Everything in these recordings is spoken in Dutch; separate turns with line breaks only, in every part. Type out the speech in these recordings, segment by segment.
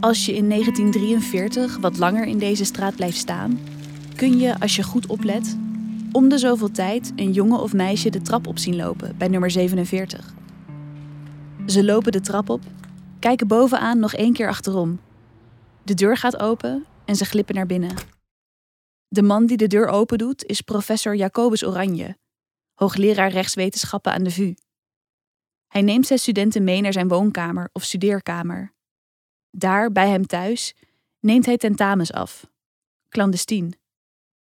Als je in 1943 wat langer in deze straat blijft staan, kun je, als je goed oplet, om de zoveel tijd een jongen of meisje de trap op zien lopen bij nummer 47. Ze lopen de trap op, kijken bovenaan nog één keer achterom. De deur gaat open en ze glippen naar binnen. De man die de deur open doet is professor Jacobus Oranje, hoogleraar rechtswetenschappen aan de VU. Hij neemt zijn studenten mee naar zijn woonkamer of studeerkamer. Daar, bij hem thuis, neemt hij tentamens af. Clandestien.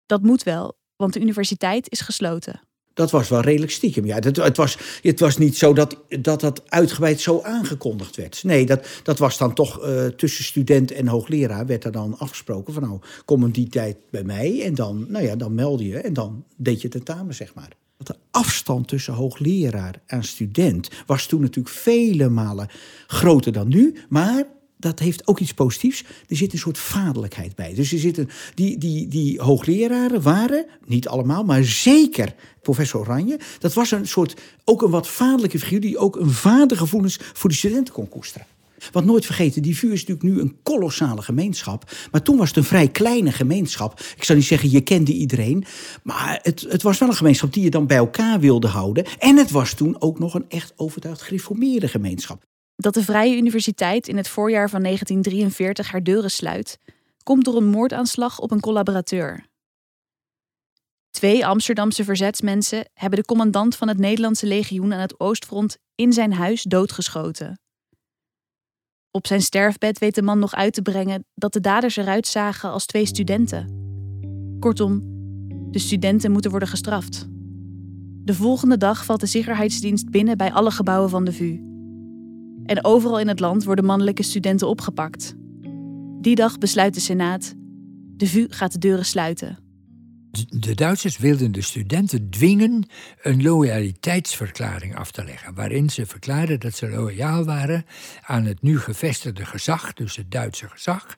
Dat moet wel, want de universiteit is gesloten.
Dat was wel redelijk stiekem. Ja, het, het, was, het was niet zo dat, dat dat uitgebreid zo aangekondigd werd. Nee, dat, dat was dan toch uh, tussen student en hoogleraar werd er dan afgesproken van nou, kom een die tijd bij mij en dan, nou ja, dan meld je en dan deed je tentamen, zeg maar. De afstand tussen hoogleraar en student was toen natuurlijk vele malen groter dan nu. Maar dat heeft ook iets positiefs. Er zit een soort vaderlijkheid bij. Dus er zitten, die, die, die hoogleraren waren, niet allemaal, maar zeker professor Oranje. Dat was een soort, ook een wat vaderlijke figuur... die ook een vadergevoelens voor de studenten kon koesteren. Want nooit vergeten, die VU is natuurlijk nu een kolossale gemeenschap. Maar toen was het een vrij kleine gemeenschap. Ik zou niet zeggen, je kende iedereen. Maar het, het was wel een gemeenschap die je dan bij elkaar wilde houden. En het was toen ook nog een echt overtuigd gereformeerde gemeenschap.
Dat de Vrije Universiteit in het voorjaar van 1943 haar deuren sluit, komt door een moordaanslag op een collaborateur. Twee Amsterdamse verzetsmensen hebben de commandant van het Nederlandse legioen aan het Oostfront in zijn huis doodgeschoten. Op zijn sterfbed weet de man nog uit te brengen dat de daders eruit zagen als twee studenten. Kortom, de studenten moeten worden gestraft. De volgende dag valt de zekerheidsdienst binnen bij alle gebouwen van de VU. En overal in het land worden mannelijke studenten opgepakt. Die dag besluit de Senaat: de VU gaat de deuren sluiten.
De Duitsers wilden de studenten dwingen een loyaliteitsverklaring af te leggen, waarin ze verklaarden dat ze loyaal waren aan het nu gevestigde gezag, dus het Duitse gezag,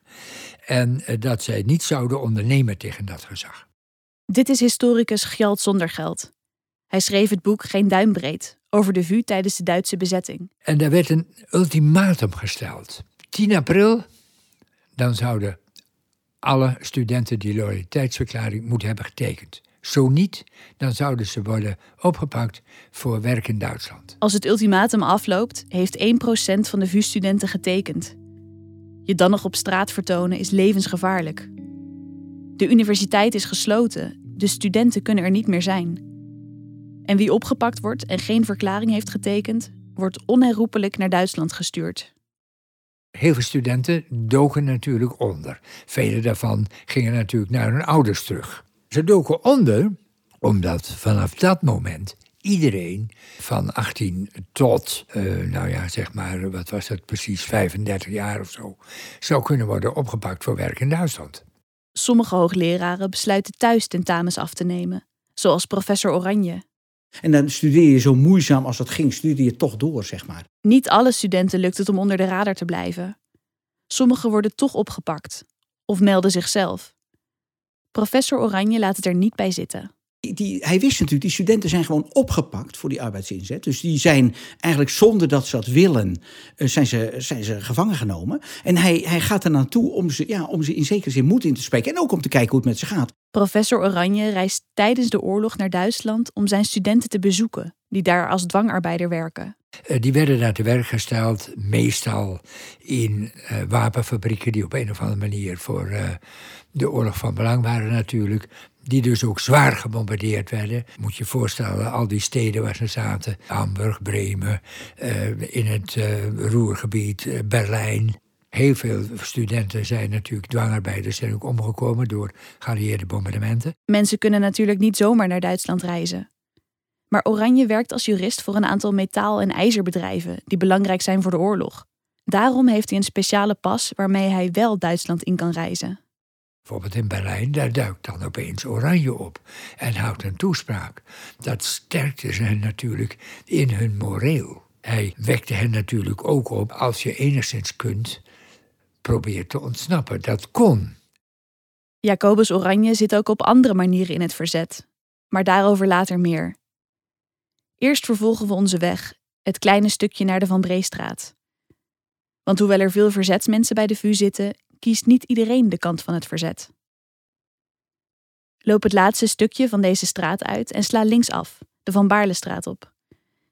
en eh, dat zij niet zouden ondernemen tegen dat gezag.
Dit is historicus Gjalt Zondergeld. Hij schreef het boek Geen Duimbreed over de VU tijdens de Duitse bezetting.
En daar werd een ultimatum gesteld. 10 april, dan zouden alle studenten die loyaliteitsverklaring moeten hebben getekend. Zo niet, dan zouden ze worden opgepakt voor werk in Duitsland.
Als het ultimatum afloopt, heeft 1% van de VU-studenten getekend. Je dan nog op straat vertonen is levensgevaarlijk. De universiteit is gesloten, de studenten kunnen er niet meer zijn. En wie opgepakt wordt en geen verklaring heeft getekend, wordt onherroepelijk naar Duitsland gestuurd.
Heel veel studenten doken natuurlijk onder. Vele daarvan gingen natuurlijk naar hun ouders terug. Ze doken onder omdat vanaf dat moment iedereen van 18 tot, uh, nou ja, zeg maar, wat was het precies, 35 jaar of zo, zou kunnen worden opgepakt voor werk in Duitsland.
Sommige hoogleraren besluiten thuis tentamens af te nemen, zoals professor Oranje.
En dan studeer je zo moeizaam als dat ging, studeer je toch door, zeg maar.
Niet alle studenten lukt het om onder de radar te blijven. Sommigen worden toch opgepakt of melden zichzelf. Professor Oranje laat het er niet bij zitten.
Die, hij wist natuurlijk, die studenten zijn gewoon opgepakt voor die arbeidsinzet. Dus die zijn eigenlijk zonder dat ze dat willen, eh, zijn ze, zijn ze gevangen genomen. En hij, hij gaat er naartoe om ze, ja, om ze in zekere zin moed in te spreken. En ook om te kijken hoe het met ze gaat.
Professor Oranje reist tijdens de oorlog naar Duitsland om zijn studenten te bezoeken, die daar als dwangarbeider werken.
Eh, die werden daar te werk gesteld, meestal in uh, wapenfabrieken die op een of andere manier voor uh, de oorlog van belang waren natuurlijk. Die dus ook zwaar gebombardeerd werden. Moet je je voorstellen, al die steden waar ze zaten. Hamburg, Bremen, in het Roergebied, Berlijn. Heel veel studenten zijn natuurlijk dwangarbeiders zijn ook omgekomen door geallieerde bombardementen.
Mensen kunnen natuurlijk niet zomaar naar Duitsland reizen. Maar Oranje werkt als jurist voor een aantal metaal- en ijzerbedrijven die belangrijk zijn voor de oorlog. Daarom heeft hij een speciale pas waarmee hij wel Duitsland in kan reizen.
Bijvoorbeeld in Berlijn, daar duikt dan opeens Oranje op en houdt een toespraak. Dat sterkte ze natuurlijk in hun moreel. Hij wekte hen natuurlijk ook op als je enigszins kunt, probeer te ontsnappen. Dat kon.
Jacobus Oranje zit ook op andere manieren in het verzet. Maar daarover later meer. Eerst vervolgen we onze weg, het kleine stukje naar de Van Breestraat. Want hoewel er veel verzetsmensen bij de VU zitten, kiest niet iedereen de kant van het verzet. Loop het laatste stukje van deze straat uit en sla linksaf, de Van Baarlestraat op.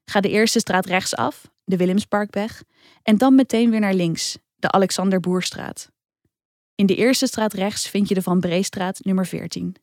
Ga de eerste straat rechtsaf, de Willemsparkweg, en dan meteen weer naar links, de Alexander Boerstraat. In de eerste straat rechts vind je de Van Breestraat nummer 14.